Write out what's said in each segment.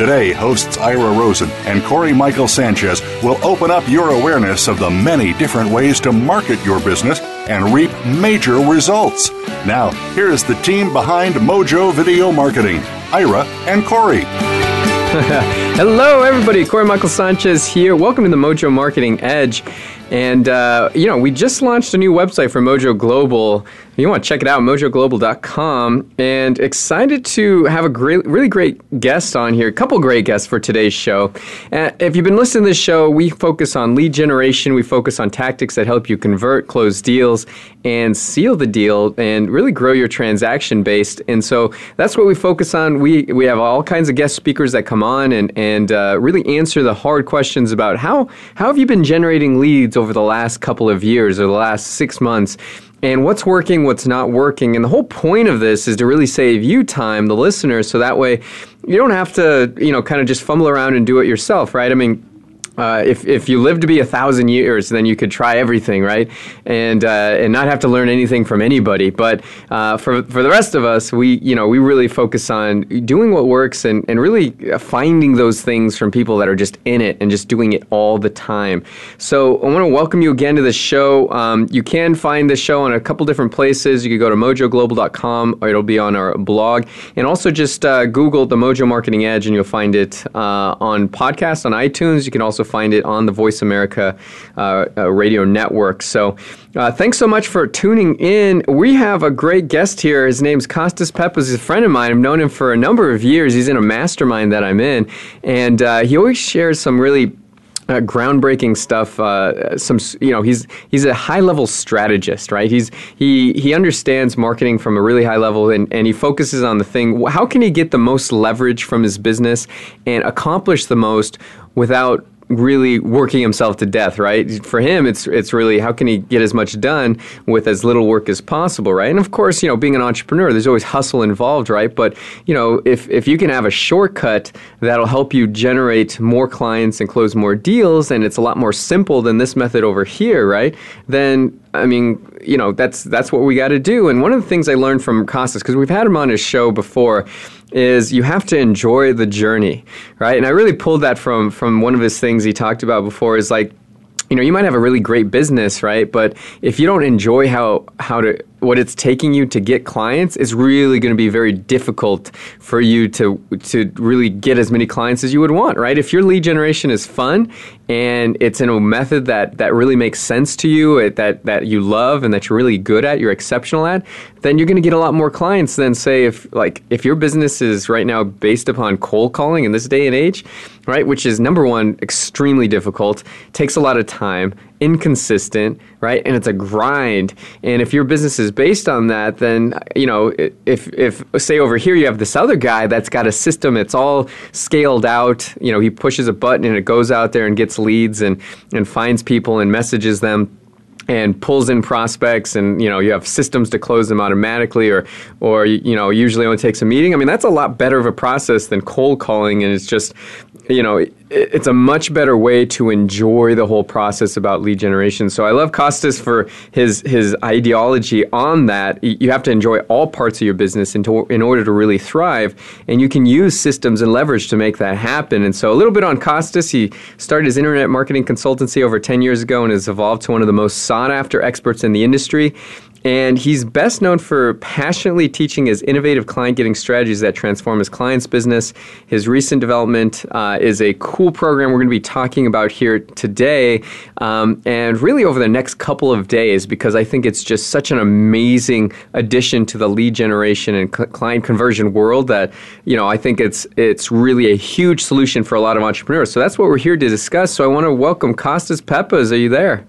Today, hosts Ira Rosen and Corey Michael Sanchez will open up your awareness of the many different ways to market your business and reap major results. Now, here is the team behind Mojo Video Marketing Ira and Corey. Hello, everybody. Corey Michael Sanchez here. Welcome to the Mojo Marketing Edge. And, uh, you know, we just launched a new website for Mojo Global. You want to check it out, mojoglobal.com. And excited to have a great, really great guest on here, a couple great guests for today's show. Uh, if you've been listening to this show, we focus on lead generation, we focus on tactics that help you convert, close deals, and seal the deal and really grow your transaction based. And so that's what we focus on. We, we have all kinds of guest speakers that come on and, and uh, really answer the hard questions about how, how have you been generating leads over the last couple of years or the last six months and what's working, what's not working. And the whole point of this is to really save you time, the listener, so that way you don't have to, you know, kind of just fumble around and do it yourself, right? I mean, uh, if, if you live to be a thousand years, then you could try everything, right? And, uh, and not have to learn anything from anybody. But uh, for, for the rest of us, we, you know, we really focus on doing what works and, and really finding those things from people that are just in it and just doing it all the time. So I want to welcome you again to the show. Um, you can find the show on a couple different places. You can go to mojoglobal.com or it'll be on our blog. And also just uh, Google the Mojo Marketing Edge and you'll find it uh, on podcast on iTunes. You can also find it on the Voice America uh, uh, radio network. So uh, thanks so much for tuning in. We have a great guest here. His name's Costas Peppas. He's a friend of mine. I've known him for a number of years. He's in a mastermind that I'm in. And uh, he always shares some really uh, groundbreaking stuff. Uh, some, you know, he's he's a high level strategist, right? He's he he understands marketing from a really high level, and, and he focuses on the thing. How can he get the most leverage from his business and accomplish the most without really working himself to death, right? For him, it's it's really how can he get as much done with as little work as possible, right? And of course, you know, being an entrepreneur, there's always hustle involved, right? But you know, if if you can have a shortcut that'll help you generate more clients and close more deals, and it's a lot more simple than this method over here, right? Then I mean, you know, that's that's what we got to do. And one of the things I learned from Costas, because we've had him on his show before, is you have to enjoy the journey, right? And I really pulled that from from one of his things he talked about before. Is like you know you might have a really great business right but if you don't enjoy how how to what it's taking you to get clients is really going to be very difficult for you to to really get as many clients as you would want right? If your lead generation is fun and it's in a method that that really makes sense to you that that you love and that you're really good at you're exceptional at then you're going to get a lot more clients than say if like if your business is right now based upon cold calling in this day and age right which is number one extremely difficult takes a lot of time inconsistent, right? And it's a grind. And if your business is based on that, then you know, if if say over here you have this other guy that's got a system, it's all scaled out. You know, he pushes a button and it goes out there and gets leads and and finds people and messages them and pulls in prospects and you know you have systems to close them automatically or or you know usually only takes a meeting i mean that's a lot better of a process than cold calling and it's just you know it's a much better way to enjoy the whole process about lead generation. So I love Costas for his his ideology on that. You have to enjoy all parts of your business in, to, in order to really thrive, and you can use systems and leverage to make that happen. And so a little bit on Costas. He started his internet marketing consultancy over 10 years ago and has evolved to one of the most sought after experts in the industry. and he's best known for passionately teaching his innovative client getting strategies that transform his client's business. His recent development uh, is a cool program we're going to be talking about here today um, and really over the next couple of days because I think it's just such an amazing addition to the lead generation and cl- client conversion world that you know I think it's it's really a huge solution for a lot of entrepreneurs. So that's what we're here to discuss. So I want to welcome Costas Peppas. Are you there?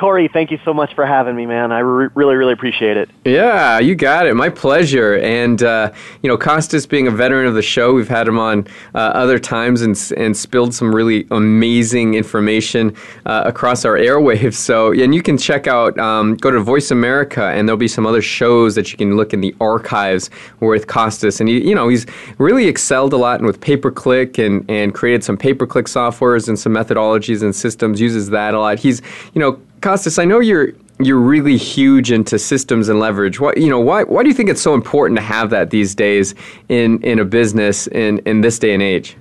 Corey, thank you so much for having me, man. I re- really, really appreciate it. Yeah, you got it. My pleasure. And, uh, you know, Costas being a veteran of the show, we've had him on uh, other times and, and spilled some really amazing information uh, across our airwaves. So, and you can check out, um, go to Voice America, and there'll be some other shows that you can look in the archives with Costas. And, he, you know, he's really excelled a lot with pay per click and, and created some pay per click softwares and some methodologies and systems, uses that a lot. He's, you know, Costas, I know you're you're really huge into systems and leverage. Why you know why why do you think it's so important to have that these days in in a business in in this day and age?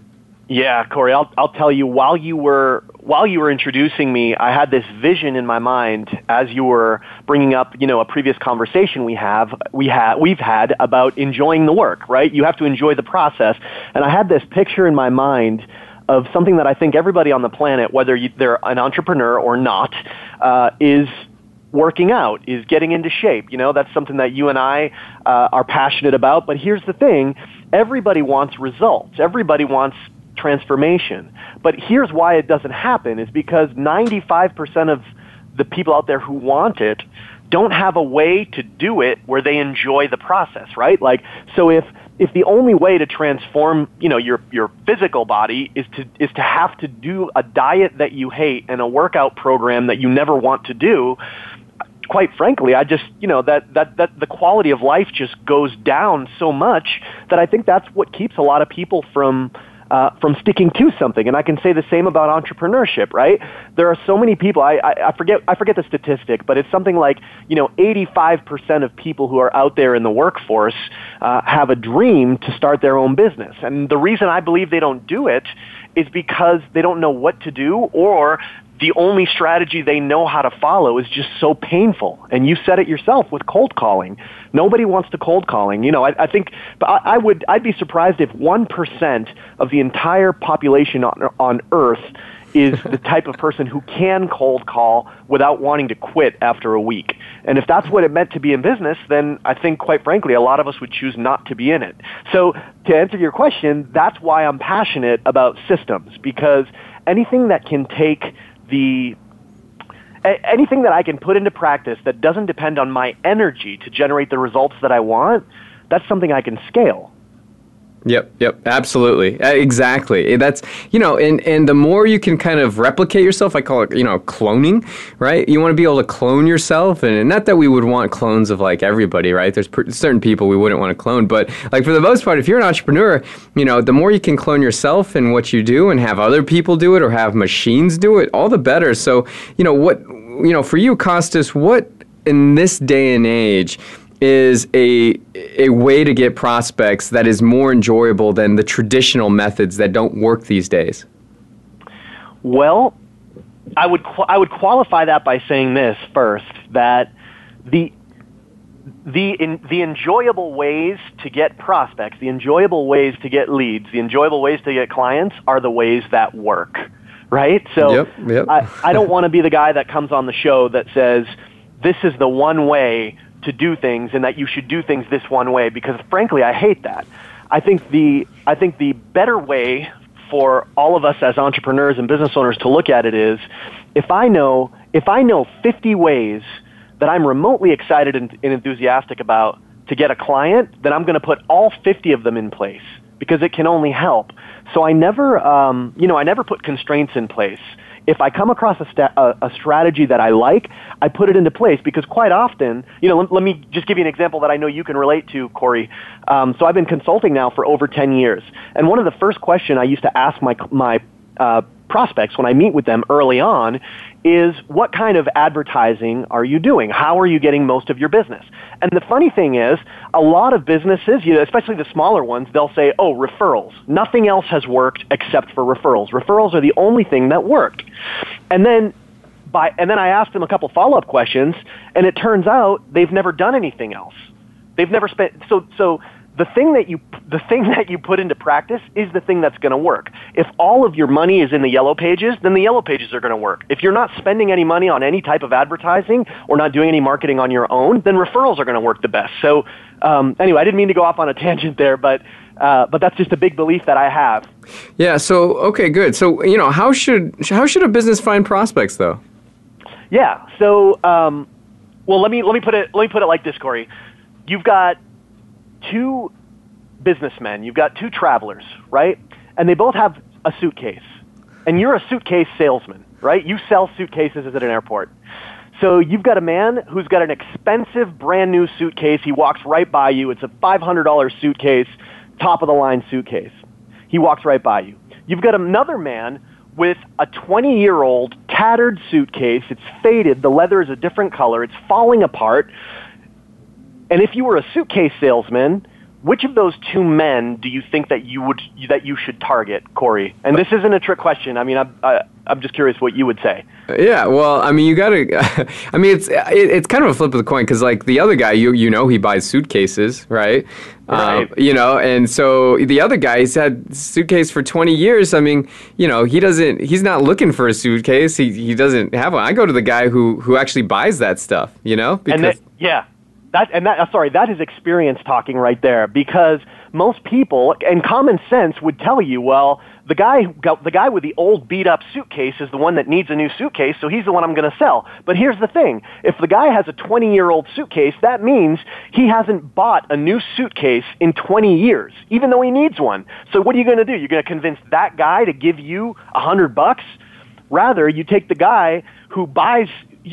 Yeah, Corey, I'll I'll tell you while you were while you were introducing me, I had this vision in my mind as you were bringing up, you know, a previous conversation we have we had we've had about enjoying the work, right? You have to enjoy the process, and I had this picture in my mind of something that I think everybody on the planet, whether you, they're an entrepreneur or not, uh, is working out, is getting into shape. You know, that's something that you and I uh, are passionate about. But here's the thing everybody wants results, everybody wants transformation. But here's why it doesn't happen is because 95% of the people out there who want it don't have a way to do it where they enjoy the process, right? Like, so if if the only way to transform, you know, your your physical body is to is to have to do a diet that you hate and a workout program that you never want to do, quite frankly, I just, you know, that that that the quality of life just goes down so much that I think that's what keeps a lot of people from uh, from sticking to something. And I can say the same about entrepreneurship, right? There are so many people. I, I, I forget I forget the statistic, but it's something like you know 85% of people who are out there in the workforce uh, have a dream to start their own business. And the reason I believe they don't do it is because they don't know what to do or the only strategy they know how to follow is just so painful. And you said it yourself with cold calling. Nobody wants to cold calling. You know, I, I think I, I would I'd be surprised if one percent of the entire population on, on Earth is the type of person who can cold call without wanting to quit after a week. And if that's what it meant to be in business, then I think, quite frankly, a lot of us would choose not to be in it. So, to answer your question, that's why I'm passionate about systems because anything that can take the anything that I can put into practice that doesn't depend on my energy to generate the results that I want, that's something I can scale. Yep, yep, absolutely, uh, exactly. That's you know, and and the more you can kind of replicate yourself, I call it you know cloning, right? You want to be able to clone yourself, and, and not that we would want clones of like everybody, right? There's per- certain people we wouldn't want to clone, but like for the most part, if you're an entrepreneur, you know, the more you can clone yourself and what you do, and have other people do it or have machines do it, all the better. So you know what, you know, for you, Costas, what in this day and age is a a way to get prospects that is more enjoyable than the traditional methods that don't work these days? Well, I would I would qualify that by saying this first that the the in, the enjoyable ways to get prospects, the enjoyable ways to get leads, the enjoyable ways to get clients are the ways that work, right? So yep, yep. I, I don't want to be the guy that comes on the show that says this is the one way to do things and that you should do things this one way because frankly I hate that. I think the I think the better way for all of us as entrepreneurs and business owners to look at it is if I know if I know 50 ways that I'm remotely excited and, and enthusiastic about to get a client, then I'm going to put all 50 of them in place because it can only help. So I never, um, you know, I never put constraints in place if I come across a, sta- a, a, strategy that I like, I put it into place because quite often, you know, let, let me just give you an example that I know you can relate to, Corey. Um, so I've been consulting now for over 10 years. And one of the first questions I used to ask my, my uh, prospects when I meet with them early on is what kind of advertising are you doing? How are you getting most of your business? And the funny thing is, a lot of businesses, you know, especially the smaller ones, they'll say, oh, referrals. Nothing else has worked except for referrals. Referrals are the only thing that worked. And then by, and then I asked them a couple follow-up questions, and it turns out they've never done anything else. They've never spent, so, so the thing that you the thing that you put into practice is the thing that's going to work. If all of your money is in the yellow pages, then the yellow pages are going to work. If you're not spending any money on any type of advertising or not doing any marketing on your own, then referrals are going to work the best. So um, anyway, I didn't mean to go off on a tangent there, but uh, but that's just a big belief that I have. Yeah. So okay, good. So you know, how should how should a business find prospects though? Yeah. So um, well, let me let me put it let me put it like this, Corey. You've got two businessmen, you've got two travelers, right? And they both have a suitcase. And you're a suitcase salesman, right? You sell suitcases at an airport. So you've got a man who's got an expensive brand new suitcase. He walks right by you. It's a $500 suitcase, top of the line suitcase. He walks right by you. You've got another man with a 20 year old tattered suitcase. It's faded. The leather is a different color. It's falling apart. And if you were a suitcase salesman, which of those two men do you think that you would that you should target, Corey? And this isn't a trick question. I mean, I'm I, I'm just curious what you would say. Yeah, well, I mean, you got to. I mean, it's it, it's kind of a flip of the coin because, like, the other guy, you you know, he buys suitcases, right? Right. Um, you know, and so the other guy, he's had suitcase for 20 years. I mean, you know, he doesn't. He's not looking for a suitcase. He he doesn't have one. I go to the guy who who actually buys that stuff. You know, because. Yeah, that and that uh, sorry, that is experience talking right there because most people and common sense would tell you, well, the guy the guy with the old beat up suitcase is the one that needs a new suitcase, so he's the one I'm going to sell. But here's the thing, if the guy has a 20-year-old suitcase, that means he hasn't bought a new suitcase in 20 years, even though he needs one. So what are you going to do? You're going to convince that guy to give you a 100 bucks? Rather, you take the guy who buys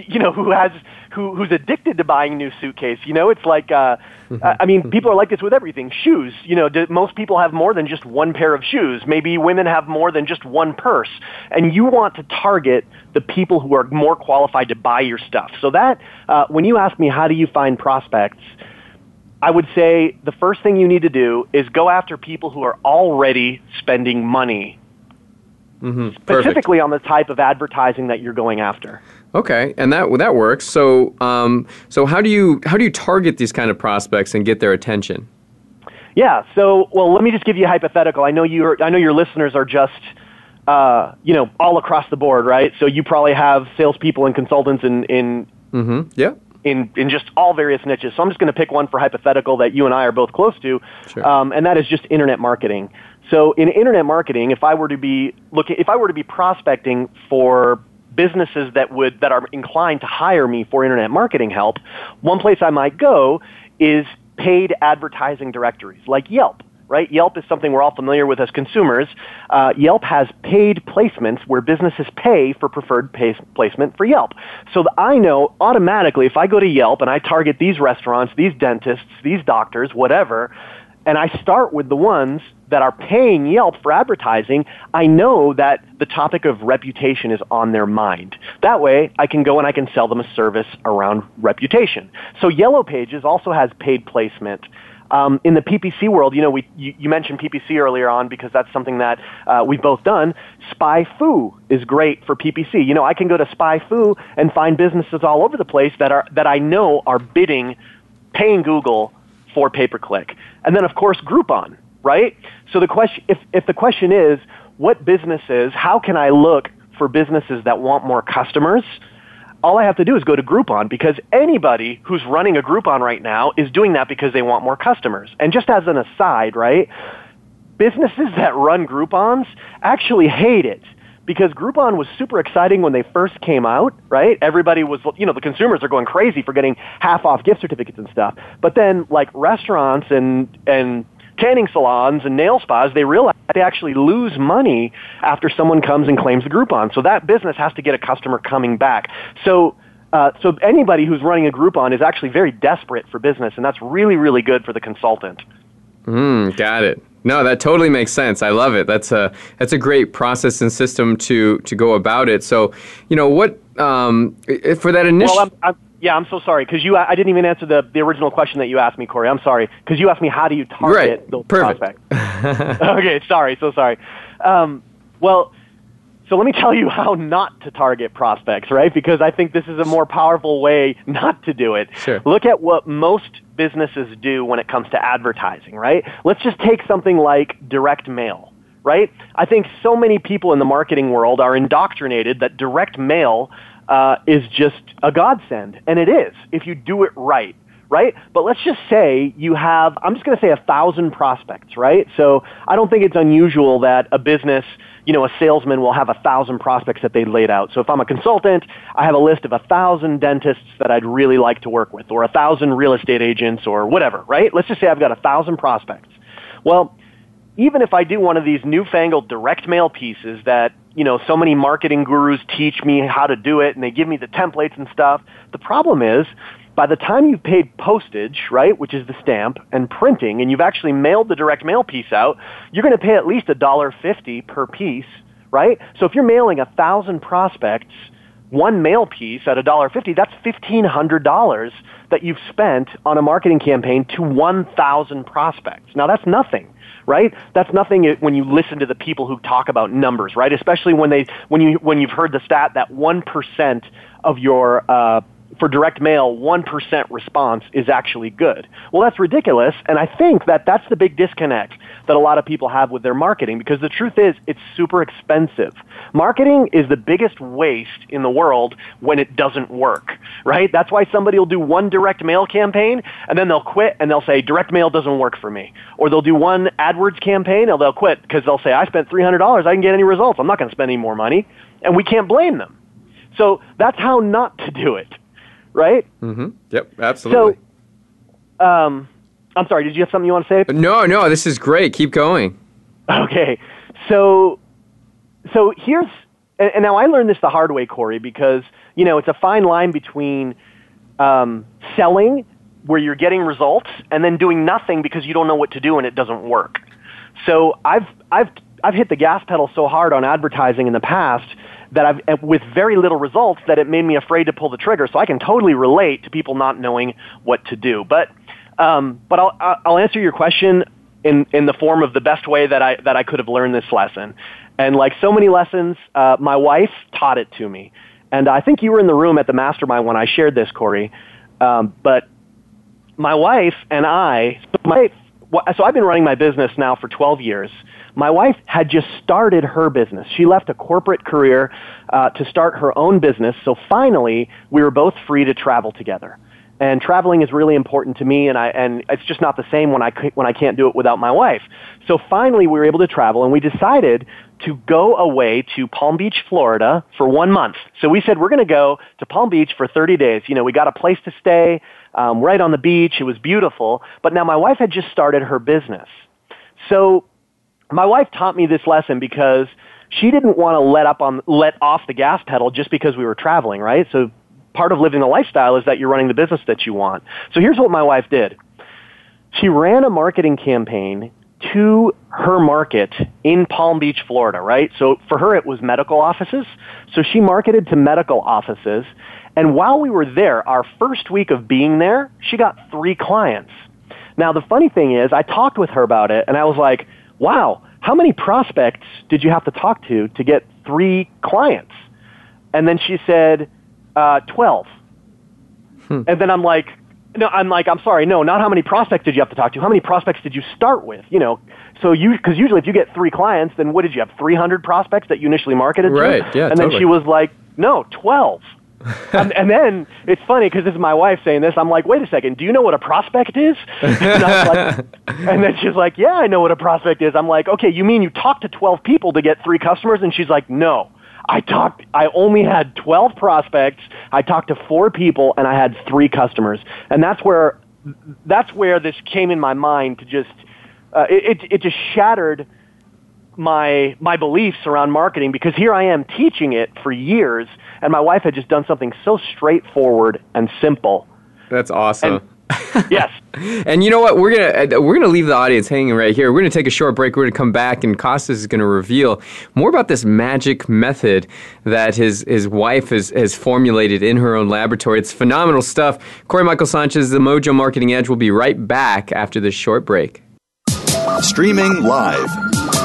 you know who has who who's addicted to buying a new suitcase. You know, it's like uh, I mean, people are like this with everything. Shoes. You know, do, most people have more than just one pair of shoes. Maybe women have more than just one purse, and you want to target the people who are more qualified to buy your stuff. So that uh, when you ask me how do you find prospects. I would say the first thing you need to do is go after people who are already spending money Mm-hmm. Specifically on the type of advertising that you're going after. Okay, and that that works. So, um, so how do you how do you target these kind of prospects and get their attention? Yeah. So, well, let me just give you a hypothetical. I know you I know your listeners are just uh, you know all across the board, right? So you probably have salespeople and consultants in in mm-hmm. yeah. In, in just all various niches. So I'm just going to pick one for hypothetical that you and I are both close to, sure. um, and that is just internet marketing. So in internet marketing, if I were to be looking, if I were to be prospecting for businesses that would that are inclined to hire me for internet marketing help, one place I might go is paid advertising directories like Yelp. Right? Yelp is something we're all familiar with as consumers. Uh, Yelp has paid placements where businesses pay for preferred placement for Yelp. So I know automatically if I go to Yelp and I target these restaurants, these dentists, these doctors, whatever, and I start with the ones that are paying Yelp for advertising, I know that the topic of reputation is on their mind. That way, I can go and I can sell them a service around reputation. So Yellow Pages also has paid placement. Um, in the PPC world, you know, we, you, you, mentioned PPC earlier on because that's something that uh, we've both done. SpyFu is great for PPC. You know, I can go to SpyFu and find businesses all over the place that are that I know are bidding, paying Google for pay per click, and then of course Groupon right? So the question, if, if the question is, what businesses, how can I look for businesses that want more customers? All I have to do is go to Groupon because anybody who's running a Groupon right now is doing that because they want more customers. And just as an aside, right? Businesses that run Groupons actually hate it because Groupon was super exciting when they first came out, right? Everybody was, you know, the consumers are going crazy for getting half off gift certificates and stuff. But then, like restaurants and and tanning salons and nail spas, they realize they actually lose money after someone comes and claims the Groupon. So that business has to get a customer coming back. So uh, so anybody who's running a Groupon is actually very desperate for business, and that's really, really good for the consultant. Mm, got it. No, that totally makes sense. I love it. That's a that's a great process and system to to go about it. So, you know, what um, for that initial. Well, I'm, I'm, yeah, I'm so sorry because you. I didn't even answer the, the original question that you asked me, Corey. I'm sorry because you asked me how do you target right. those Perfect. prospects. okay, sorry, so sorry. Um, well, so let me tell you how not to target prospects, right? Because I think this is a more powerful way not to do it. Sure. Look at what most businesses do when it comes to advertising, right? Let's just take something like direct mail, right? I think so many people in the marketing world are indoctrinated that direct mail uh, is just a godsend, and it is if you do it right right? But let's just say you have, I'm just going to say a thousand prospects, right? So I don't think it's unusual that a business you know, a salesman will have a thousand prospects that they laid out. So if I'm a consultant, I have a list of a thousand dentists that I'd really like to work with, or a thousand real estate agents, or whatever, right? Let's just say I've got a thousand prospects. Well, even if I do one of these newfangled direct mail pieces that, you know, so many marketing gurus teach me how to do it and they give me the templates and stuff, the problem is by the time you've paid postage, right, which is the stamp, and printing, and you've actually mailed the direct mail piece out, you're going to pay at least a dollar fifty per piece, right? So if you're mailing a thousand prospects, one mail piece at a dollar fifty, that's fifteen hundred dollars that you've spent on a marketing campaign to one thousand prospects. Now that's nothing right? That's nothing when you listen to the people who talk about numbers, right? Especially when they when you when you've heard the stat that one percent of your uh, for direct mail, 1% response is actually good. Well, that's ridiculous, and I think that that's the big disconnect that a lot of people have with their marketing because the truth is it's super expensive. Marketing is the biggest waste in the world when it doesn't work, right? That's why somebody will do one direct mail campaign and then they'll quit and they'll say direct mail doesn't work for me. Or they'll do one AdWords campaign and they'll quit because they'll say I spent $300, I can get any results. I'm not going to spend any more money. And we can't blame them. So that's how not to do it right? Mm-hmm. Yep, absolutely. So, um, I'm sorry. Did you have something you want to say? No, no. This is great. Keep going. Okay. So, so here's and, and now I learned this the hard way, Corey, because you know it's a fine line between um, selling where you're getting results and then doing nothing because you don't know what to do and it doesn't work. So I've I've I've hit the gas pedal so hard on advertising in the past that I've, with very little results, that it made me afraid to pull the trigger. So I can totally relate to people not knowing what to do. But, um, but I'll, I'll answer your question in, in the form of the best way that I, that I could have learned this lesson. And like so many lessons, uh, my wife taught it to me. And I think you were in the room at the mastermind when I shared this, Corey. Um, but my wife and I, my, so I've been running my business now for 12 years. My wife had just started her business. She left a corporate career uh, to start her own business. So finally, we were both free to travel together. And traveling is really important to me, and I and it's just not the same when I when I can't do it without my wife. So finally, we were able to travel, and we decided to go away to Palm Beach, Florida for one month. So we said we're going to go to Palm Beach for 30 days. You know, we got a place to stay um, right on the beach. It was beautiful. But now my wife had just started her business. So my wife taught me this lesson because she didn't want to let up on let off the gas pedal just because we were traveling, right? So part of living the lifestyle is that you're running the business that you want. So here's what my wife did. She ran a marketing campaign to her market in Palm Beach, Florida, right? So for her it was medical offices. So she marketed to medical offices and while we were there, our first week of being there, she got 3 clients. Now the funny thing is, I talked with her about it and I was like, wow, how many prospects did you have to talk to to get three clients? And then she said, uh, 12. Hmm. And then I'm like, no, I'm like, I'm sorry, no, not how many prospects did you have to talk to? How many prospects did you start with? You know, so you, because usually if you get three clients, then what did you have? 300 prospects that you initially marketed right, to? yeah, And totally. then she was like, no, 12 and, and, then it's funny because this is my wife saying this. I'm like, wait a second, do you know what a prospect is? And, like, and then she's like, yeah, I know what a prospect is. I'm like, okay, you mean you talked to 12 people to get three customers? And she's like, no. I talked, I only had 12 prospects. I talked to four people and I had three customers. And that's where, that's where this came in my mind to just, uh, it, it, it just shattered my my beliefs around marketing because here I am teaching it for years, and my wife had just done something so straightforward and simple. That's awesome. And, yes. and you know what? We're gonna uh, we're gonna leave the audience hanging right here. We're gonna take a short break. We're gonna come back, and Costas is gonna reveal more about this magic method that his his wife has has formulated in her own laboratory. It's phenomenal stuff. Corey Michael Sanchez, the Mojo Marketing Edge, will be right back after this short break. Streaming live,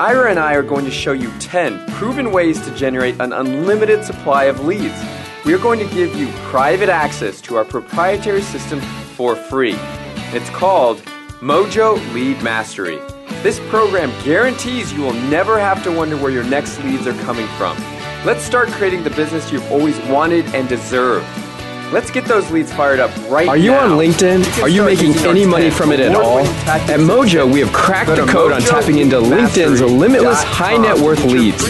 Ira and I are going to show you 10 proven ways to generate an unlimited supply of leads. We are going to give you private access to our proprietary system for free. It's called Mojo Lead Mastery. This program guarantees you will never have to wonder where your next leads are coming from. Let's start creating the business you've always wanted and deserved. Let's get those leads fired up right now. Are you on LinkedIn? Are you making any money from it at all? At Mojo, we have cracked the code on tapping into LinkedIn's limitless high net worth leads.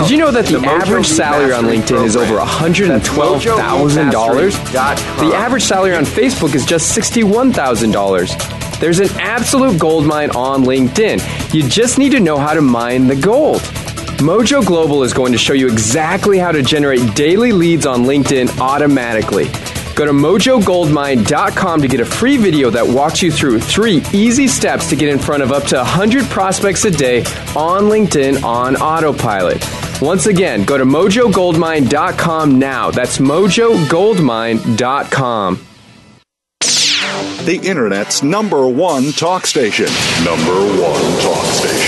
Did you know that the average salary on LinkedIn is over $112,000? The average salary on Facebook is just $61,000. There's an absolute gold mine on LinkedIn. You just need to know how to mine the gold. Mojo Global is going to show you exactly how to generate daily leads on LinkedIn automatically. Go to mojogoldmine.com to get a free video that walks you through three easy steps to get in front of up to 100 prospects a day on LinkedIn on autopilot. Once again, go to mojogoldmine.com now. That's mojogoldmine.com. The Internet's number one talk station. Number one talk station.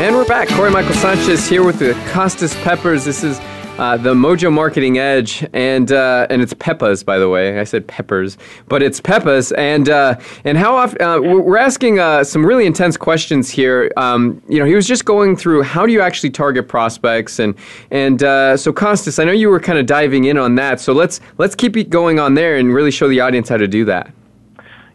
And we're back. Corey Michael Sanchez here with the Costas Peppers. This is uh, the Mojo Marketing Edge, and uh, and it's Peppas, by the way. I said peppers, but it's Peppas. And uh, and how often uh, we're asking uh, some really intense questions here. Um, you know, he was just going through how do you actually target prospects, and and uh, so Costas, I know you were kind of diving in on that. So let's let's keep it going on there and really show the audience how to do that.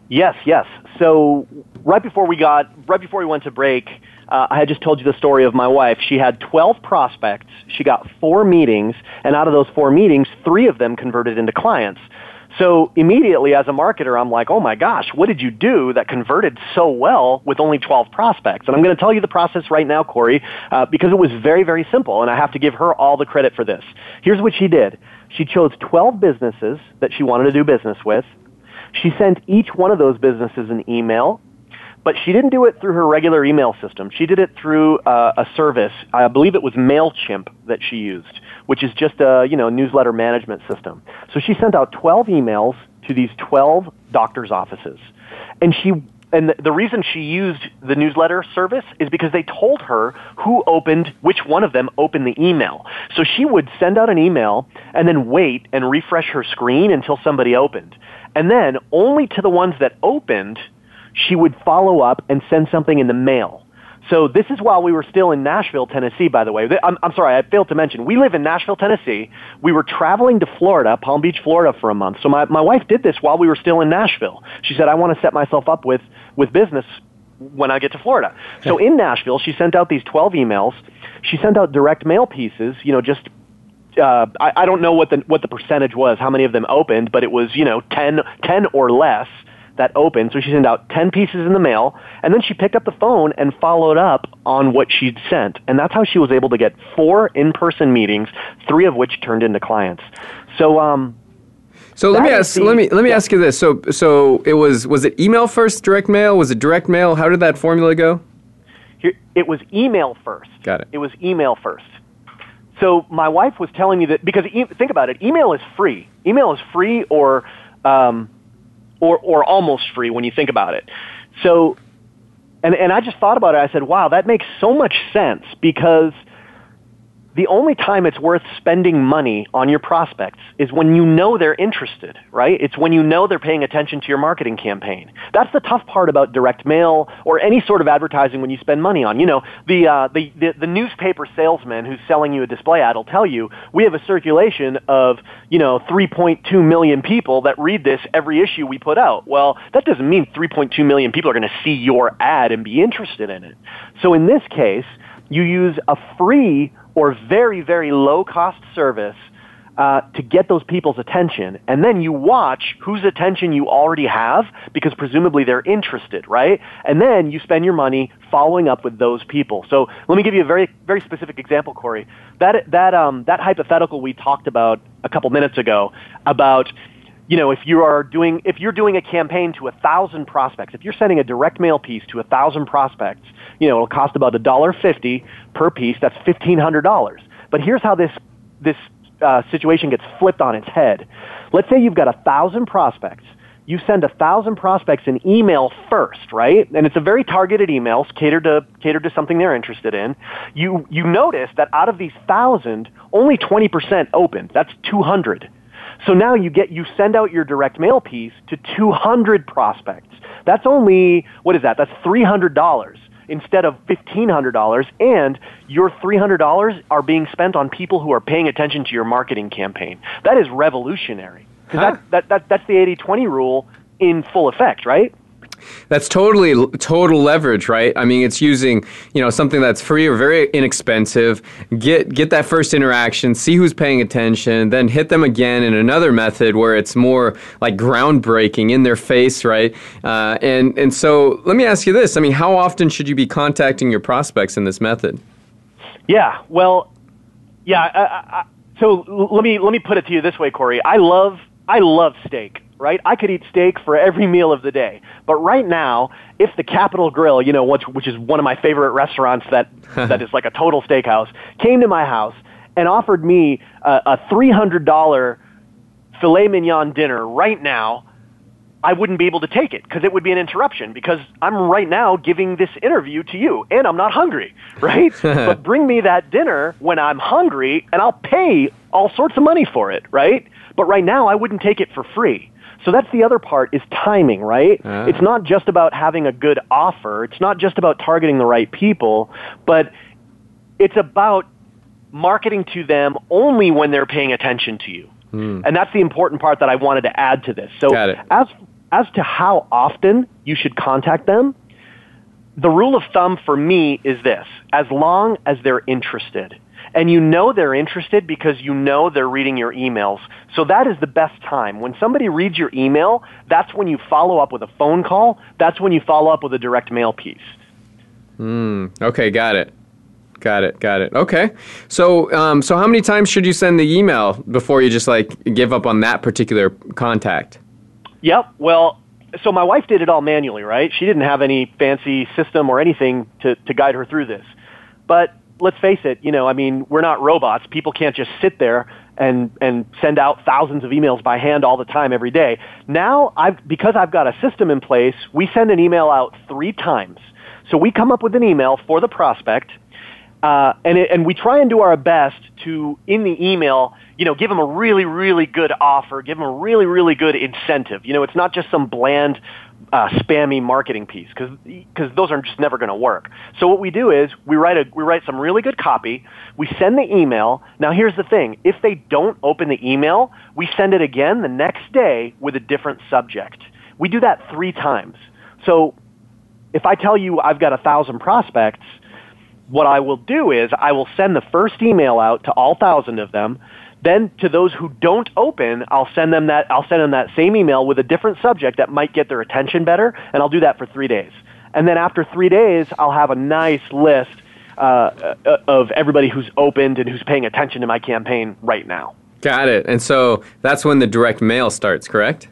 Yes, yes. So right before we got right before we went to break. Uh, I had just told you the story of my wife. She had 12 prospects. She got four meetings, and out of those four meetings, three of them converted into clients. So immediately as a marketer, I'm like, oh my gosh, what did you do that converted so well with only 12 prospects? And I'm going to tell you the process right now, Corey, uh, because it was very, very simple, and I have to give her all the credit for this. Here's what she did. She chose 12 businesses that she wanted to do business with. She sent each one of those businesses an email but she didn't do it through her regular email system. She did it through uh, a service. I believe it was Mailchimp that she used, which is just a you know newsletter management system. So she sent out 12 emails to these 12 doctors' offices, and she and the reason she used the newsletter service is because they told her who opened, which one of them opened the email. So she would send out an email and then wait and refresh her screen until somebody opened. And then only to the ones that opened she would follow up and send something in the mail. So this is while we were still in Nashville, Tennessee, by the way. I'm, I'm sorry, I failed to mention. We live in Nashville, Tennessee. We were traveling to Florida, Palm Beach, Florida for a month. So my, my wife did this while we were still in Nashville. She said, I want to set myself up with, with business when I get to Florida. So in Nashville, she sent out these 12 emails. She sent out direct mail pieces, you know, just uh, I, I don't know what the what the percentage was, how many of them opened, but it was you know 10, 10 or less that opened. So she sent out 10 pieces in the mail, and then she picked up the phone and followed up on what she'd sent. And that's how she was able to get four in-person meetings, three of which turned into clients. So, um, so let me ask. The, let me let me yeah. ask you this. So so it was was it email first, direct mail? Was it direct mail? How did that formula go? Here, it was email first. Got it. It was email first. So my wife was telling me that because e- think about it, email is free. Email is free, or um, or, or almost free when you think about it. So, and, and I just thought about it. I said, wow, that makes so much sense because the only time it's worth spending money on your prospects is when you know they're interested, right? It's when you know they're paying attention to your marketing campaign. That's the tough part about direct mail or any sort of advertising when you spend money on. You know, the, uh, the, the, the newspaper salesman who's selling you a display ad will tell you, we have a circulation of, you know, 3.2 million people that read this every issue we put out. Well, that doesn't mean 3.2 million people are going to see your ad and be interested in it. So in this case, you use a free or very, very low cost service uh, to get those people's attention. And then you watch whose attention you already have because presumably they're interested, right? And then you spend your money following up with those people. So let me give you a very, very specific example, Corey. That, that, um, that hypothetical we talked about a couple minutes ago about you know, if you are doing, if you're doing a campaign to a thousand prospects, if you're sending a direct mail piece to a thousand prospects, you know, it'll cost about a dollar fifty per piece. That's fifteen hundred dollars. But here's how this this uh, situation gets flipped on its head. Let's say you've got a thousand prospects. You send a thousand prospects an email first, right? And it's a very targeted email, catered to catered to something they're interested in. You you notice that out of these thousand, only twenty percent opened. That's two hundred. So now you get, you send out your direct mail piece to 200 prospects. That's only, what is that? That's $300 instead of $1,500 and your $300 are being spent on people who are paying attention to your marketing campaign. That is revolutionary. Huh? That, that, that, that's the 80-20 rule in full effect, right? That's totally total leverage, right? I mean, it's using you know something that's free or very inexpensive. Get get that first interaction, see who's paying attention, then hit them again in another method where it's more like groundbreaking in their face, right? Uh, and and so let me ask you this: I mean, how often should you be contacting your prospects in this method? Yeah, well, yeah. I, I, so let me let me put it to you this way, Corey. I love I love steak right? I could eat steak for every meal of the day. But right now, if the Capital Grille, you know, which, which is one of my favorite restaurants that, that is like a total steakhouse, came to my house and offered me a, a $300 filet mignon dinner right now, I wouldn't be able to take it because it would be an interruption because I'm right now giving this interview to you and I'm not hungry, right? but bring me that dinner when I'm hungry and I'll pay all sorts of money for it, right? But right now I wouldn't take it for free. So that's the other part is timing, right? It's not just about having a good offer. It's not just about targeting the right people, but it's about marketing to them only when they're paying attention to you. Mm. And that's the important part that I wanted to add to this. So as as to how often you should contact them, the rule of thumb for me is this. As long as they're interested and you know they're interested because you know they're reading your emails. So that is the best time. When somebody reads your email, that's when you follow up with a phone call. That's when you follow up with a direct mail piece. Mm, okay, got it. Got it. Got it. Okay. So, um, so how many times should you send the email before you just like give up on that particular contact? Yep. Well, so my wife did it all manually, right? She didn't have any fancy system or anything to, to guide her through this. But let's face it, you know, I mean, we're not robots. People can't just sit there and and send out thousands of emails by hand all the time every day. Now, I've because I've got a system in place, we send an email out 3 times. So we come up with an email for the prospect uh, and, it, and we try and do our best to, in the email, you know, give them a really, really good offer, give them a really, really good incentive. You know, it's not just some bland, uh, spammy marketing piece because because those are just never going to work. So what we do is we write a we write some really good copy. We send the email. Now here's the thing: if they don't open the email, we send it again the next day with a different subject. We do that three times. So if I tell you I've got a thousand prospects what I will do is I will send the first email out to all thousand of them. Then to those who don't open, I'll send them that I'll send them that same email with a different subject that might get their attention better, and I'll do that for three days. And then after three days, I'll have a nice list uh, uh of everybody who's opened and who's paying attention to my campaign right now. Got it. And so that's when the direct mail starts, correct?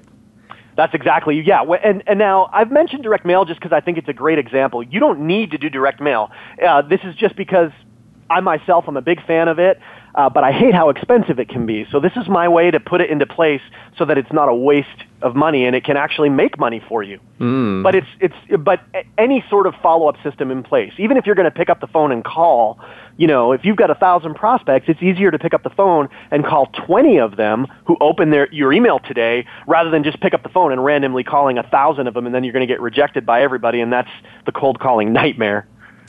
That's exactly yeah. And and now I've mentioned direct mail just because I think it's a great example. You don't need to do direct mail. Uh, this is just because I myself am a big fan of it, uh, but I hate how expensive it can be. So this is my way to put it into place so that it's not a waste of money and it can actually make money for you. Mm. But it's it's but any sort of follow up system in place, even if you're going to pick up the phone and call you know, if you've got a thousand prospects, it's easier to pick up the phone and call 20 of them who open their, your email today rather than just pick up the phone and randomly calling a thousand of them and then you're going to get rejected by everybody and that's the cold calling nightmare.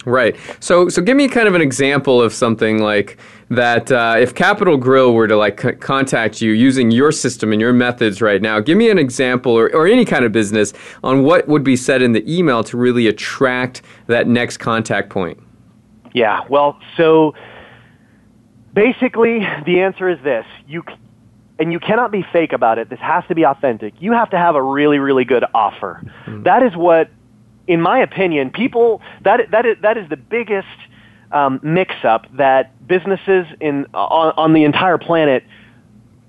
Right. So, so give me kind of an example of something like that. Uh, if Capital Grille were to like c- contact you using your system and your methods right now, give me an example, or, or any kind of business, on what would be said in the email to really attract that next contact point. Yeah. Well, so basically, the answer is this: you and you cannot be fake about it. This has to be authentic. You have to have a really, really good offer. Mm-hmm. That is what in my opinion, people that that is that is the biggest um, mix-up that businesses in on, on the entire planet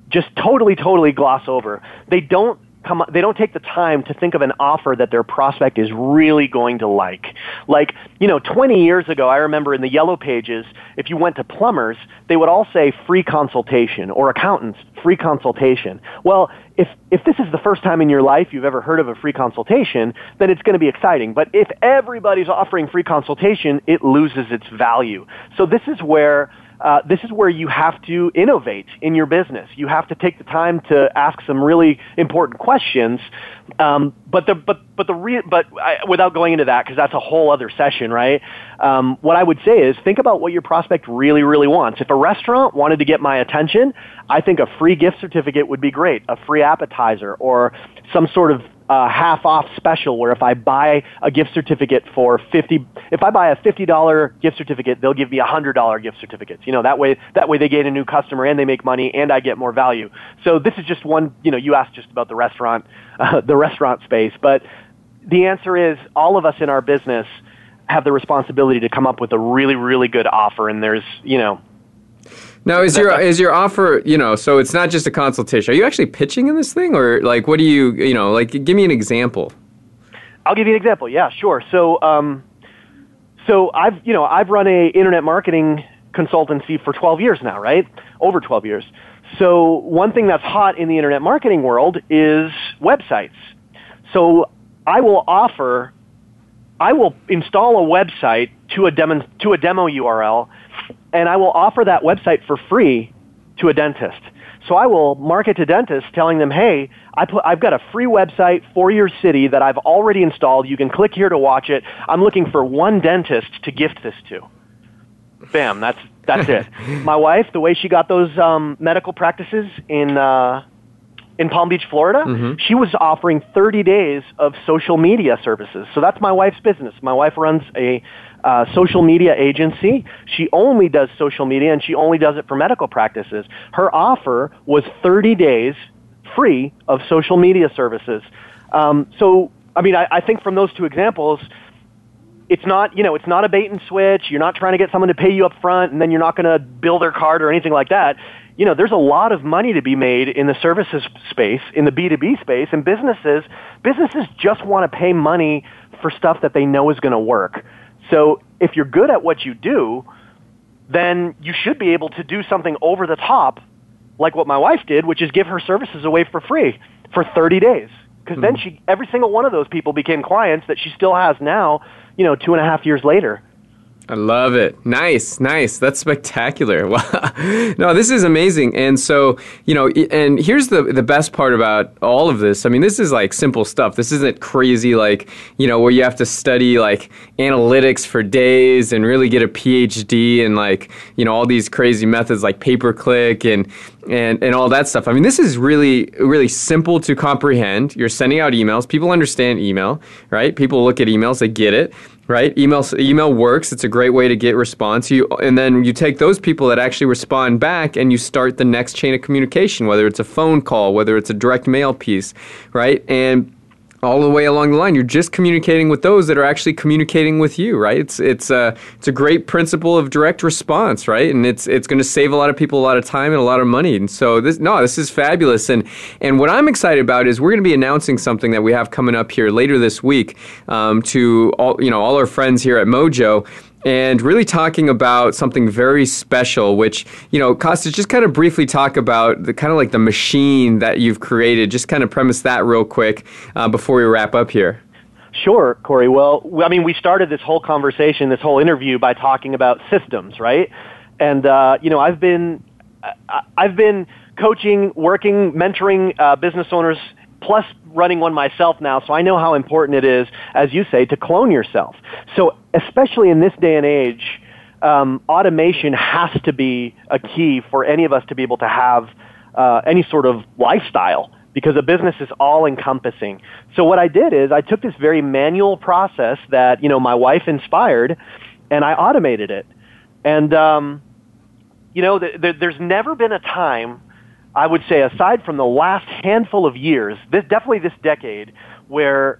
just totally, totally gloss over. They don't come they don't take the time to think of an offer that their prospect is really going to like. Like, you know, 20 years ago, I remember in the yellow pages, if you went to plumbers, they would all say free consultation or accountants, free consultation. Well, if if this is the first time in your life you've ever heard of a free consultation, then it's going to be exciting. But if everybody's offering free consultation, it loses its value. So this is where uh, this is where you have to innovate in your business. You have to take the time to ask some really important questions. Um, but the but but the re- but I, without going into that because that's a whole other session, right? Um, what I would say is think about what your prospect really really wants. If a restaurant wanted to get my attention, I think a free gift certificate would be great. A free appetizer or some sort of uh, half off special where if I buy a gift certificate for 50, if I buy a $50 gift certificate, they'll give me a $100 gift certificates. You know, that way, that way they gain a new customer and they make money and I get more value. So this is just one, you know, you asked just about the restaurant, uh, the restaurant space, but the answer is all of us in our business have the responsibility to come up with a really, really good offer and there's, you know, now, is your is your offer, you know, so it's not just a consultation. Are you actually pitching in this thing, or like, what do you, you know, like, give me an example. I'll give you an example. Yeah, sure. So, um, so I've, you know, I've run a internet marketing consultancy for 12 years now, right? Over 12 years. So one thing that's hot in the internet marketing world is websites. So I will offer, I will install a website to a demo, to a demo URL and I will offer that website for free to a dentist. So I will market to dentists telling them, hey, I put, I've got a free website for your city that I've already installed. You can click here to watch it. I'm looking for one dentist to gift this to. Bam, that's, that's it. My wife, the way she got those um, medical practices in, uh, in Palm Beach, Florida, mm-hmm. she was offering 30 days of social media services. So that's my wife's business. My wife runs a uh, social media agency. She only does social media and she only does it for medical practices. Her offer was 30 days free of social media services. Um, so, I mean, I, I think from those two examples, it's not, you know, it's not a bait and switch. You're not trying to get someone to pay you up front and then you're not going to bill their card or anything like that. You know, there's a lot of money to be made in the services space, in the B2B space, and businesses, businesses just want to pay money for stuff that they know is going to work. So if you're good at what you do, then you should be able to do something over the top like what my wife did, which is give her services away for free for 30 days. Because mm-hmm. then she, every single one of those people became clients that she still has now, you know, two and a half years later. I love it. Nice, nice. That's spectacular. Wow. no, this is amazing. And so, you know, and here's the the best part about all of this. I mean, this is like simple stuff. This isn't crazy like, you know, where you have to study like analytics for days and really get a PhD and like, you know, all these crazy methods like pay per click and and and all that stuff. I mean, this is really really simple to comprehend. You're sending out emails. People understand email, right? People look at emails, they get it right? Email email works. It's a great way to get response. You and then you take those people that actually respond back and you start the next chain of communication, whether it's a phone call, whether it's a direct mail piece, right? And all the way along the line. You're just communicating with those that are actually communicating with you, right? It's it's a it's a great principle of direct response, right? And it's it's going to save a lot of people a lot of time and a lot of money. And so this no, this is fabulous. And and what I'm excited about is we're going to be announcing something that we have coming up here later this week um, to all you know all our friends here at Mojo and really talking about something very special, which, you know, Kostas, just kind of briefly talk about the kind of like the machine that you've created. Just kind of premise that real quick uh, before we wrap up here. Sure, Corey. Well, I mean, we started this whole conversation, this whole interview by talking about systems, right? And uh, you know, I've been I've been coaching, working, mentoring uh, business owners, plus running one myself now. So I know how important it is, as you say, to clone yourself. So especially in this day and age, um, automation has to be a key for any of us to be able to have uh, any sort of lifestyle because a business is all encompassing. So what I did is I took this very manual process that you know my wife inspired, and I automated it. And um, you know, th- th- there's never been a time, I would say, aside from the last handful of years, this, definitely this decade, where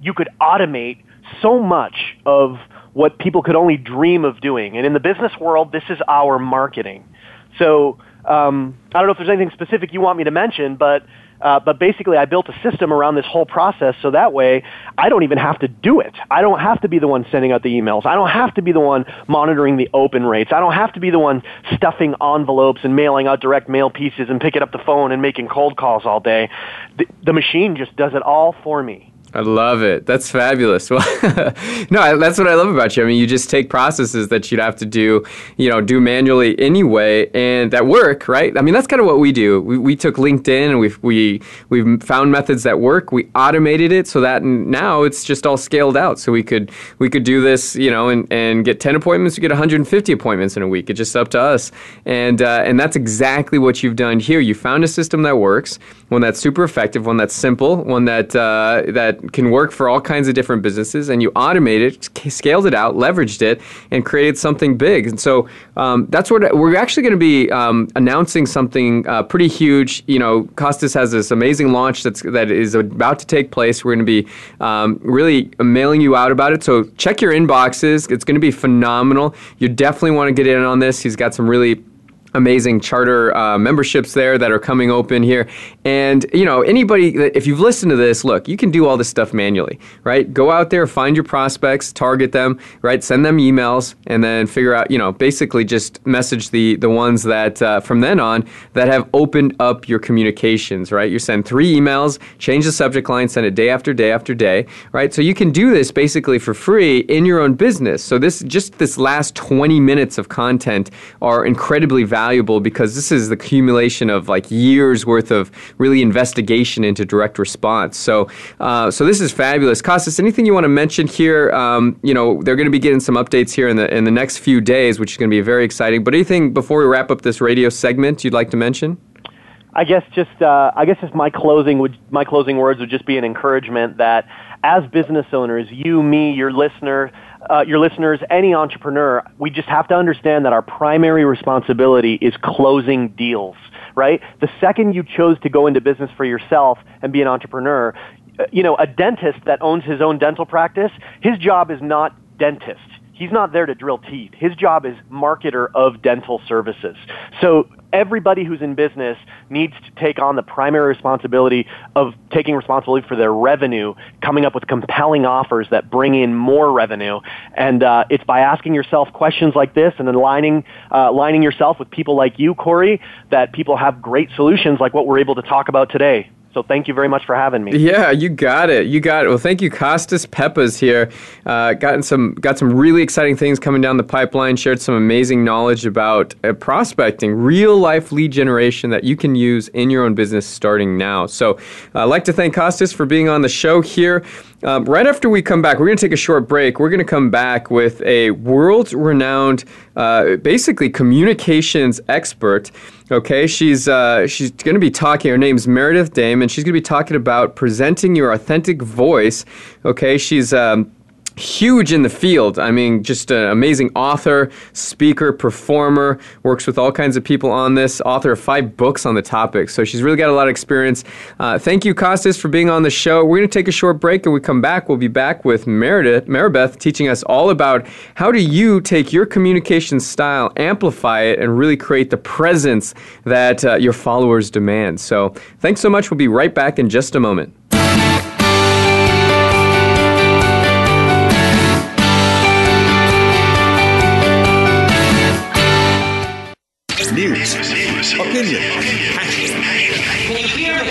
you could automate so much of what people could only dream of doing. And in the business world, this is our marketing. So um, I don't know if there's anything specific you want me to mention, but uh, but basically, I built a system around this whole process so that way I don't even have to do it. I don't have to be the one sending out the emails. I don't have to be the one monitoring the open rates. I don't have to be the one stuffing envelopes and mailing out direct mail pieces and picking up the phone and making cold calls all day. The, the machine just does it all for me. I love it. That's fabulous. Well, no, that's what I love about you. I mean, you just take processes that you'd have to do, you know, do manually anyway, and that work, right? I mean, that's kind of what we do. We, we took LinkedIn and we've we we've found methods that work. We automated it so that now it's just all scaled out. So we could we could do this, you know, and, and get ten appointments. We get 150 appointments in a week. It's just up to us, and uh, and that's exactly what you've done here. You found a system that works, one that's super effective, one that's simple, one that uh, that can work for all kinds of different businesses, and you automated it, scaled it out, leveraged it, and created something big. And so um, that's what we're actually going to be um, announcing something uh, pretty huge. You know, Costas has this amazing launch that's that is about to take place. We're going to be um, really mailing you out about it. So check your inboxes. It's going to be phenomenal. You definitely want to get in on this. He's got some really amazing charter uh, memberships there that are coming open here. And, you know, anybody, that if you've listened to this, look, you can do all this stuff manually, right? Go out there, find your prospects, target them, right? Send them emails, and then figure out, you know, basically just message the, the ones that uh, from then on that have opened up your communications, right? You send three emails, change the subject line, send it day after day after day, right? So you can do this basically for free in your own business. So this, just this last 20 minutes of content are incredibly valuable because this is the accumulation of like years worth of really investigation into direct response. So, uh, so this is fabulous. Costas, anything you want to mention here? Um, you know, they're going to be getting some updates here in the in the next few days, which is going to be very exciting. But anything before we wrap up this radio segment you'd like to mention? I guess just uh, I guess just my closing would my closing words would just be an encouragement that as business owners, you, me, your listener, uh, your listeners, any entrepreneur, we just have to understand that our primary responsibility is closing deals, right? The second you chose to go into business for yourself and be an entrepreneur, uh, you know, a dentist that owns his own dental practice, his job is not dentist. He's not there to drill teeth. His job is marketer of dental services. So everybody who's in business needs to take on the primary responsibility of taking responsibility for their revenue, coming up with compelling offers that bring in more revenue. And uh, it's by asking yourself questions like this and aligning, uh, aligning yourself with people like you, Corey, that people have great solutions like what we're able to talk about today. So thank you very much for having me. Yeah, you got it. You got it. Well, thank you, Costas Peppas here. Uh, gotten some got some really exciting things coming down the pipeline. Shared some amazing knowledge about uh, prospecting, real life lead generation that you can use in your own business starting now. So, I'd like to thank Costas for being on the show here. Um, right after we come back, we're going to take a short break. We're going to come back with a world renowned, uh, basically communications expert. Okay, she's uh, she's going to be talking. Her name's Meredith Dame, and she's going to be talking about presenting your authentic voice. Okay, she's um, huge in the field. I mean, just an amazing author, speaker, performer, works with all kinds of people on this, author of five books on the topic. So she's really got a lot of experience. Uh, thank you, Costas, for being on the show. We're going to take a short break and we come back. We'll be back with Meredith, Maribeth teaching us all about how do you take your communication style, amplify it, and really create the presence that uh, your followers demand. So thanks so much. We'll be right back in just a moment.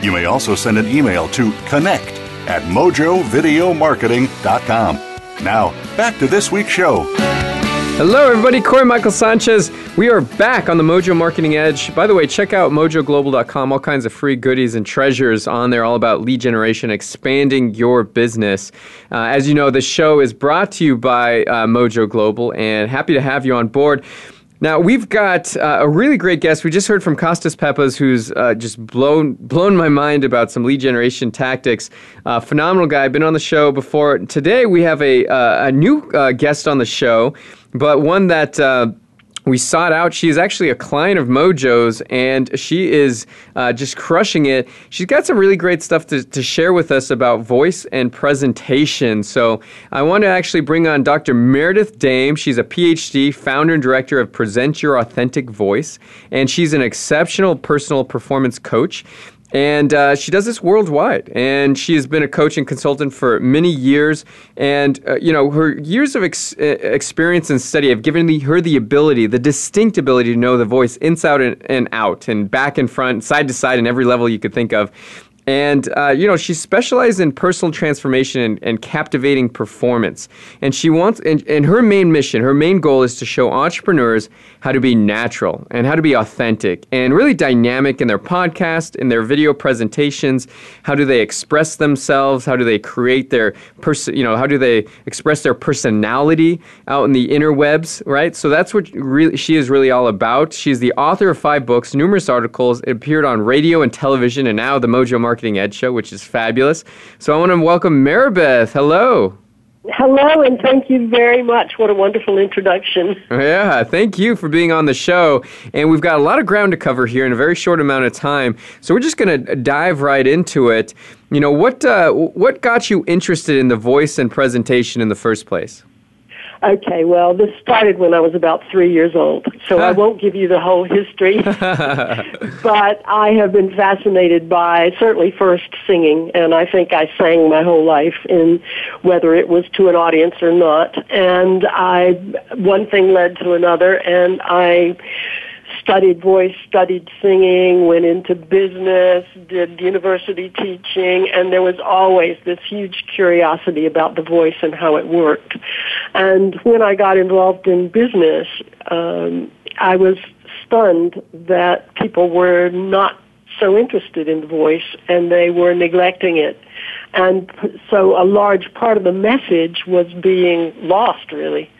You may also send an email to connect at mojovideomarketing.com. Now, back to this week's show. Hello, everybody. Corey Michael Sanchez. We are back on the Mojo Marketing Edge. By the way, check out mojoglobal.com. All kinds of free goodies and treasures on there, all about lead generation, expanding your business. Uh, as you know, the show is brought to you by uh, Mojo Global, and happy to have you on board. Now we've got uh, a really great guest. We just heard from Costas Peppas, who's uh, just blown blown my mind about some lead generation tactics. Uh, phenomenal guy, been on the show before. Today we have a uh, a new uh, guest on the show but one that uh, we sought out. She is actually a client of Mojo's, and she is uh, just crushing it. She's got some really great stuff to, to share with us about voice and presentation. So I want to actually bring on Dr. Meredith Dame. She's a PhD, founder and director of Present Your Authentic Voice, and she's an exceptional personal performance coach and uh, she does this worldwide. And she has been a coach and consultant for many years. And uh, you know her years of ex- uh, experience and study have given the, her the ability the distinct ability to know the voice inside and, and out and back and front side to side in every level you could think of and, uh, you know, she specialized in personal transformation and, and, captivating performance. And she wants, and, and her main mission, her main goal is to show entrepreneurs how to be natural and how to be authentic and really dynamic in their podcast, in their video presentations. How do they express themselves? How do they create their person, you know, how do they express their personality out in the interwebs, right? So that's what she is really all about. She's the author of five books, numerous articles. It appeared on radio and television and now the Mojo Market Marketing Edge show, which is fabulous. So I want to welcome Maribeth. Hello. Hello, and thank you very much. What a wonderful introduction. Yeah, thank you for being on the show. And we've got a lot of ground to cover here in a very short amount of time. So we're just going to dive right into it. You know, what, uh, what got you interested in the voice and presentation in the first place? Okay, well, this started when I was about three years old, so I won't give you the whole history. but I have been fascinated by certainly first singing, and I think I sang my whole life, in whether it was to an audience or not. And I, one thing led to another, and I studied voice, studied singing, went into business, did university teaching, and there was always this huge curiosity about the voice and how it worked. And when I got involved in business, um, I was stunned that people were not so interested in the voice and they were neglecting it. And so a large part of the message was being lost, really.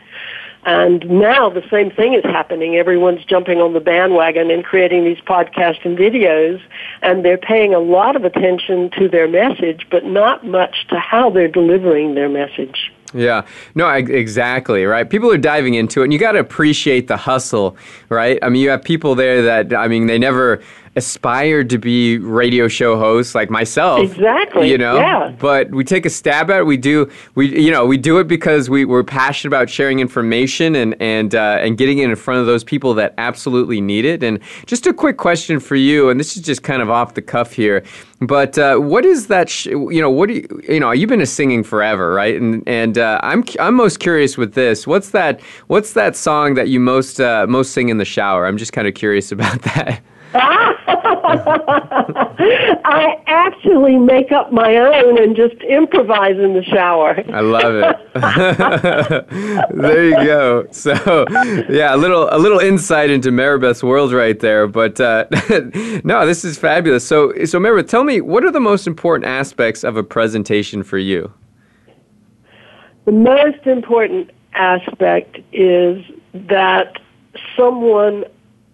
And now the same thing is happening. Everyone's jumping on the bandwagon and creating these podcasts and videos, and they're paying a lot of attention to their message, but not much to how they're delivering their message. Yeah, no, exactly, right? People are diving into it, and you got to appreciate the hustle, right? I mean, you have people there that, I mean, they never aspired to be radio show hosts like myself. Exactly. You know, yeah. but we take a stab at it. We do, we, you know, we do it because we, we're passionate about sharing information and, and, uh, and getting it in front of those people that absolutely need it. And just a quick question for you, and this is just kind of off the cuff here, but uh, what is that, sh- you know, what do you, you know, you've been a singing forever, right? And, and uh, I'm, I'm most curious with this. What's that, what's that song that you most, uh, most sing in the shower? I'm just kind of curious about that. I actually make up my own and just improvise in the shower. I love it. there you go. So, yeah, a little a little insight into Maribeth's world right there. But uh, no, this is fabulous. So, so Maribeth, tell me, what are the most important aspects of a presentation for you? The most important aspect is that someone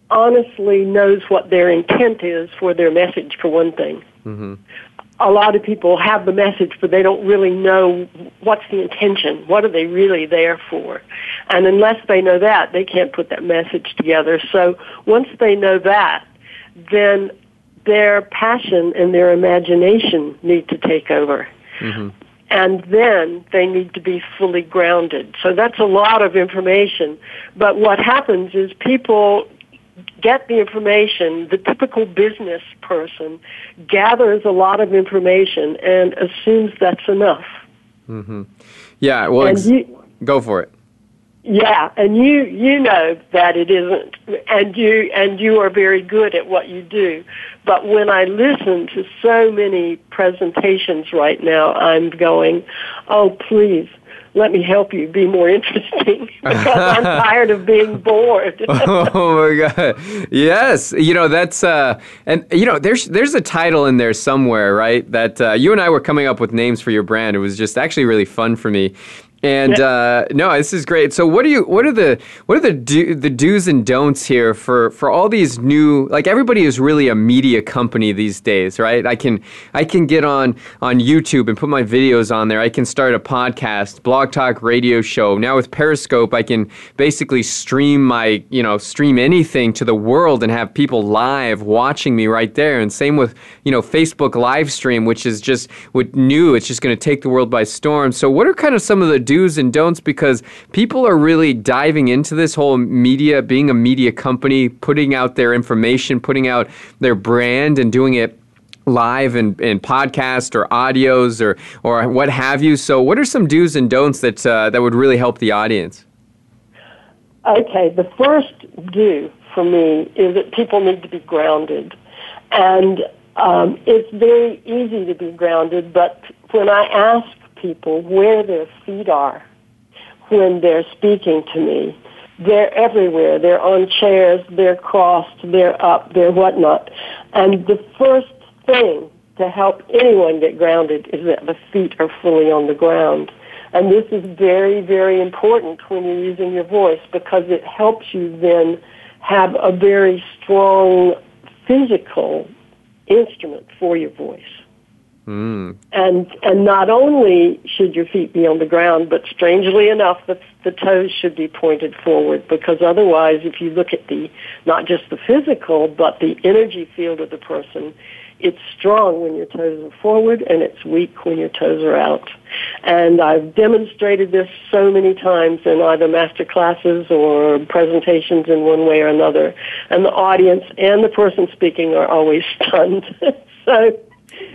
honestly knows what their intent is for their message, for one thing. Mm-hmm. A lot of people have the message, but they don't really know what's the intention. What are they really there for? And unless they know that, they can't put that message together. So once they know that, then their passion and their imagination need to take over. Mm-hmm and then they need to be fully grounded. So that's a lot of information. But what happens is people get the information, the typical business person gathers a lot of information and assumes that's enough. Mm-hmm. Yeah, well, ex- you, go for it. Yeah, and you you know that it isn't, and you and you are very good at what you do. But when I listen to so many presentations right now, I'm going, oh please, let me help you be more interesting because I'm tired of being bored. oh my god. Yes, you know that's uh and you know there's there's a title in there somewhere, right? That uh, you and I were coming up with names for your brand. It was just actually really fun for me. And uh, no, this is great. So, what do you? What are the what are the do, the do's and don'ts here for for all these new? Like everybody is really a media company these days, right? I can I can get on on YouTube and put my videos on there. I can start a podcast, blog talk, radio show. Now with Periscope, I can basically stream my you know stream anything to the world and have people live watching me right there. And same with you know Facebook live stream, which is just with new. It's just going to take the world by storm. So, what are kind of some of the do's and don'ts because people are really diving into this whole media, being a media company, putting out their information, putting out their brand, and doing it live and in, in podcast or audios or or what have you. So, what are some do's and don'ts that uh, that would really help the audience? Okay, the first do for me is that people need to be grounded, and um, it's very easy to be grounded. But when I ask people where their feet are when they're speaking to me. They're everywhere. They're on chairs, they're crossed, they're up, they're whatnot. And the first thing to help anyone get grounded is that the feet are fully on the ground. And this is very, very important when you're using your voice because it helps you then have a very strong physical instrument for your voice. Mm. And and not only should your feet be on the ground, but strangely enough, the the toes should be pointed forward because otherwise, if you look at the not just the physical but the energy field of the person, It's strong when your toes are forward and it's weak when your toes are out. And I've demonstrated this so many times in either master classes or presentations in one way or another. And the audience and the person speaking are always stunned. so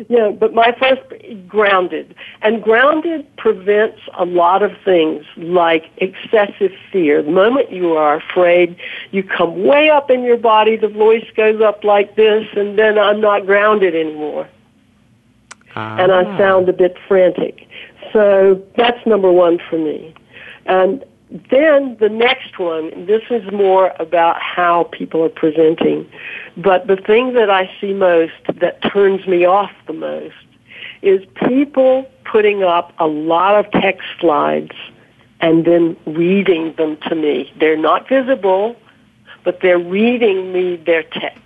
yeah, but my first grounded. And grounded prevents a lot of things like excessive fear. The moment you are afraid, you come way up in your body, the voice goes up like this, and then I'm not grounded anymore. Ah. And I sound a bit frantic. So that's number one for me. And then the next one, this is more about how people are presenting. But the thing that I see most that turns me off the most is people putting up a lot of text slides and then reading them to me. They're not visible, but they're reading me their text.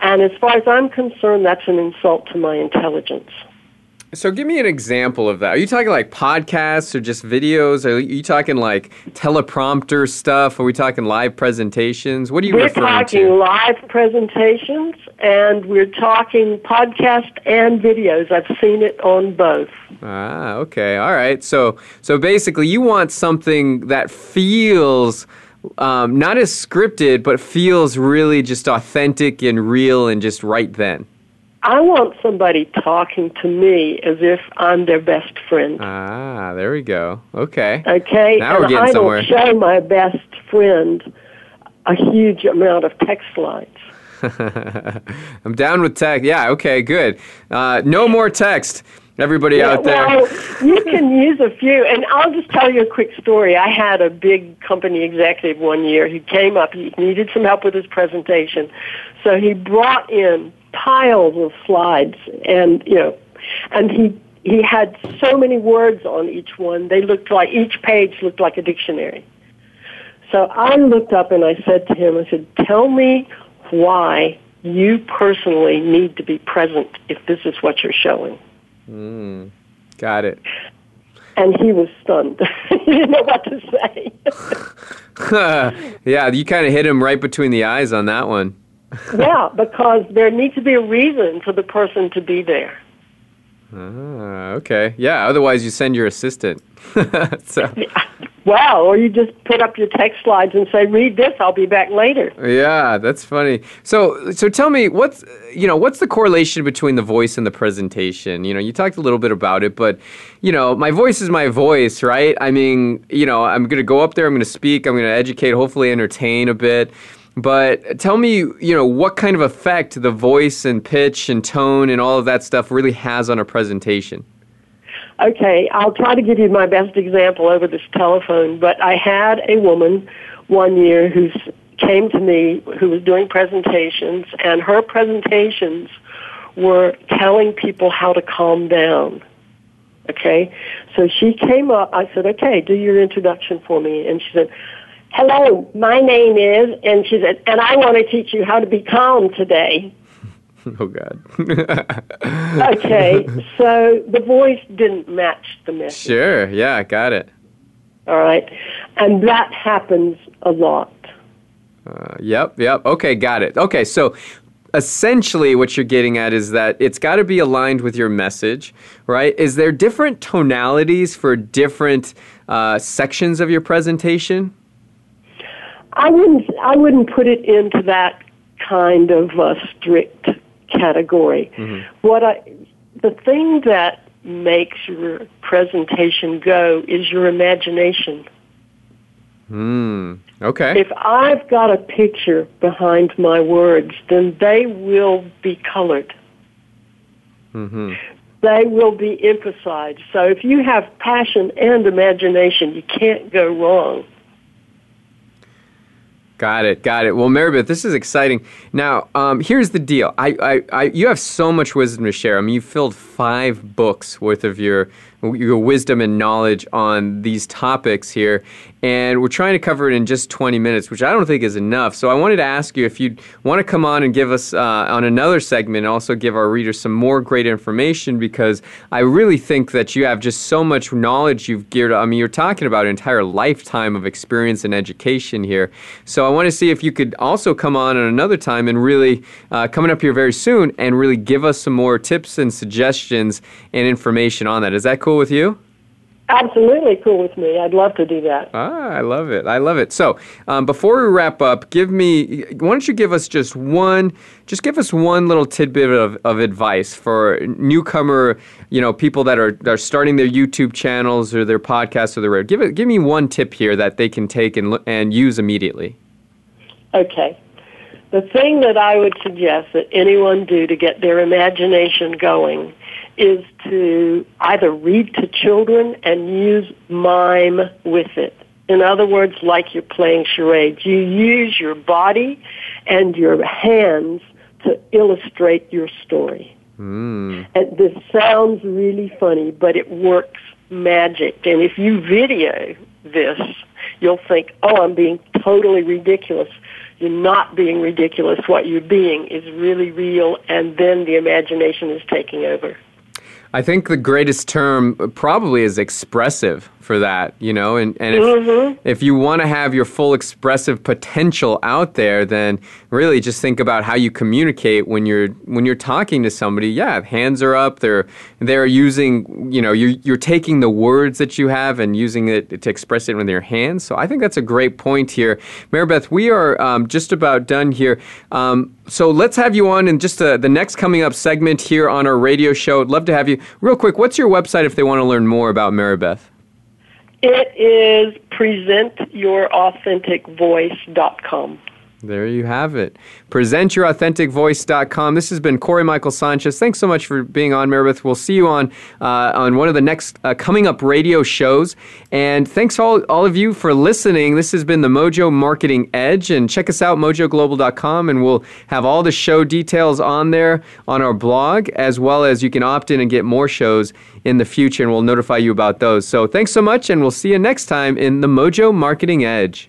And as far as I'm concerned, that's an insult to my intelligence. So give me an example of that. Are you talking like podcasts or just videos? Are you talking like teleprompter stuff? Are we talking live presentations? What are you we're referring to? We're talking live presentations and we're talking podcast and videos. I've seen it on both. Ah, okay. All right. So so basically you want something that feels um, not as scripted, but feels really just authentic and real and just right then. I want somebody talking to me as if I'm their best friend. Ah, there we go. Okay. Okay. Now and we're getting I somewhere. don't show my best friend a huge amount of text slides. I'm down with text. Yeah. Okay. Good. Uh, no more text. Everybody yeah, out there. Well, you can use a few, and I'll just tell you a quick story. I had a big company executive one year. He came up. He needed some help with his presentation, so he brought in piles of slides and you know and he he had so many words on each one. They looked like each page looked like a dictionary. So i looked up and i said to him i said tell me why you personally need to be present if this is what you're showing. Mm, got it. And he was stunned. He didn't know what to say. Yeah you kind of hit him right between the eyes on that one yeah, because there needs to be a reason for the person to be there. Ah, okay. Yeah, otherwise you send your assistant. so. Well, or you just put up your text slides and say, "Read this. I'll be back later." Yeah, that's funny. So, so tell me, what's you know, what's the correlation between the voice and the presentation? You know, you talked a little bit about it, but you know, my voice is my voice, right? I mean, you know, I'm going to go up there, I'm going to speak, I'm going to educate, hopefully entertain a bit. But tell me, you know, what kind of effect the voice and pitch and tone and all of that stuff really has on a presentation. Okay, I'll try to give you my best example over this telephone, but I had a woman one year who came to me who was doing presentations, and her presentations were telling people how to calm down. Okay, so she came up. I said, "Okay, do your introduction for me," and she said, hello, my name is, and she said, and I want to teach you how to be calm today. Oh, God. okay, so the voice didn't match the message. Sure, yeah, got it. All right, and that happens a lot. Uh, yep, yep. Okay, got it. Okay, so essentially what you're getting at is that it's got to be aligned with your message, right? Is there different tonalities for different uh, sections of your presentation? I wouldn't. I wouldn't put it into that kind of uh, strict category. Mm-hmm. What I, the thing that makes your presentation go is your imagination. Hmm. Okay. If I've got a picture behind my words, then they will be colored. Mm-hmm. They will be emphasized. So if you have passion and imagination, you can't go wrong. Got it, got it. Well, Maribeth, this is exciting. Now, um, here's the deal. I, I, I, you have so much wisdom to share. I mean, you've filled five books worth of your your wisdom and knowledge on these topics here. And we're trying to cover it in just 20 minutes, which I don't think is enough. So I wanted to ask you if you'd want to come on and give us uh, on another segment and also give our readers some more great information because I really think that you have just so much knowledge you've geared up. I mean, you're talking about an entire lifetime of experience and education here. So I want to see if you could also come on at another time and really, uh, coming up here very soon, and really give us some more tips and suggestions and information on that. Is that cool with you? Absolutely cool with me. I'd love to do that. Ah, I love it. I love it. So, um, before we wrap up, give me. Why don't you give us just one? Just give us one little tidbit of, of advice for newcomer. You know, people that are are starting their YouTube channels or their podcasts or their. Give it. Give me one tip here that they can take and and use immediately. Okay. The thing that I would suggest that anyone do to get their imagination going is to either read to children and use mime with it. In other words, like you're playing charades, you use your body and your hands to illustrate your story. Mm. And this sounds really funny, but it works magic. And if you video this, you'll think, oh, I'm being totally ridiculous. You're not being ridiculous. What you're being is really real, and then the imagination is taking over. I think the greatest term probably is expressive for that, you know, and, and if, mm-hmm. if you want to have your full expressive potential out there, then really just think about how you communicate when you're when you're talking to somebody. Yeah, hands are up. They're they're using you know you're you're taking the words that you have and using it to express it with your hands. So I think that's a great point here, Maribeth. We are um, just about done here. Um, so let's have you on in just uh, the next coming up segment here on our radio show. I'd love to have you. Real quick, what's your website if they want to learn more about Maribeth? It is presentyourauthenticvoice.com. There you have it. PresentYourAuthenticVoice.com. This has been Corey Michael Sanchez. Thanks so much for being on, Meredith. We'll see you on uh, on one of the next uh, coming up radio shows. And thanks all, all of you for listening. This has been the Mojo Marketing Edge. And check us out, mojoglobal.com, and we'll have all the show details on there on our blog, as well as you can opt in and get more shows in the future, and we'll notify you about those. So thanks so much, and we'll see you next time in the Mojo Marketing Edge.